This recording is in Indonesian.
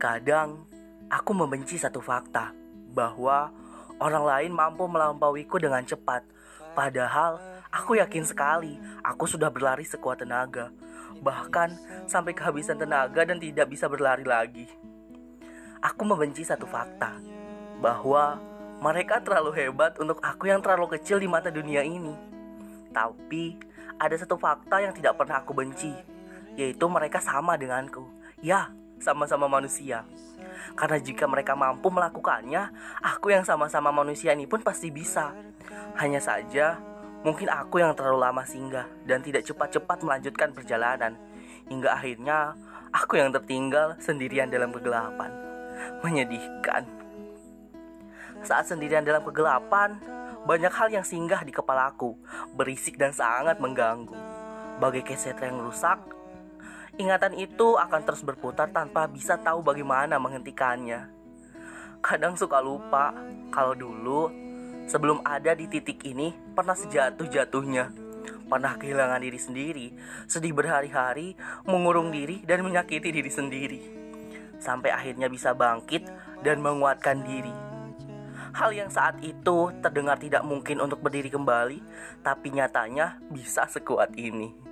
Kadang aku membenci satu fakta bahwa orang lain mampu melampauiku dengan cepat. Padahal aku yakin sekali aku sudah berlari sekuat tenaga, bahkan sampai kehabisan tenaga dan tidak bisa berlari lagi. Aku membenci satu fakta bahwa mereka terlalu hebat untuk aku yang terlalu kecil di mata dunia ini. Tapi ada satu fakta yang tidak pernah aku benci, yaitu mereka sama denganku. Ya, sama-sama manusia. Karena jika mereka mampu melakukannya, aku yang sama-sama manusia ini pun pasti bisa. Hanya saja, mungkin aku yang terlalu lama singgah dan tidak cepat-cepat melanjutkan perjalanan. Hingga akhirnya, aku yang tertinggal sendirian dalam kegelapan. Menyedihkan. Saat sendirian dalam kegelapan, banyak hal yang singgah di kepalaku, berisik dan sangat mengganggu. Bagai keset yang rusak, Ingatan itu akan terus berputar tanpa bisa tahu bagaimana menghentikannya. Kadang suka lupa kalau dulu sebelum ada di titik ini pernah sejatuh-jatuhnya. Pernah kehilangan diri sendiri, sedih berhari-hari, mengurung diri dan menyakiti diri sendiri. Sampai akhirnya bisa bangkit dan menguatkan diri. Hal yang saat itu terdengar tidak mungkin untuk berdiri kembali, tapi nyatanya bisa sekuat ini.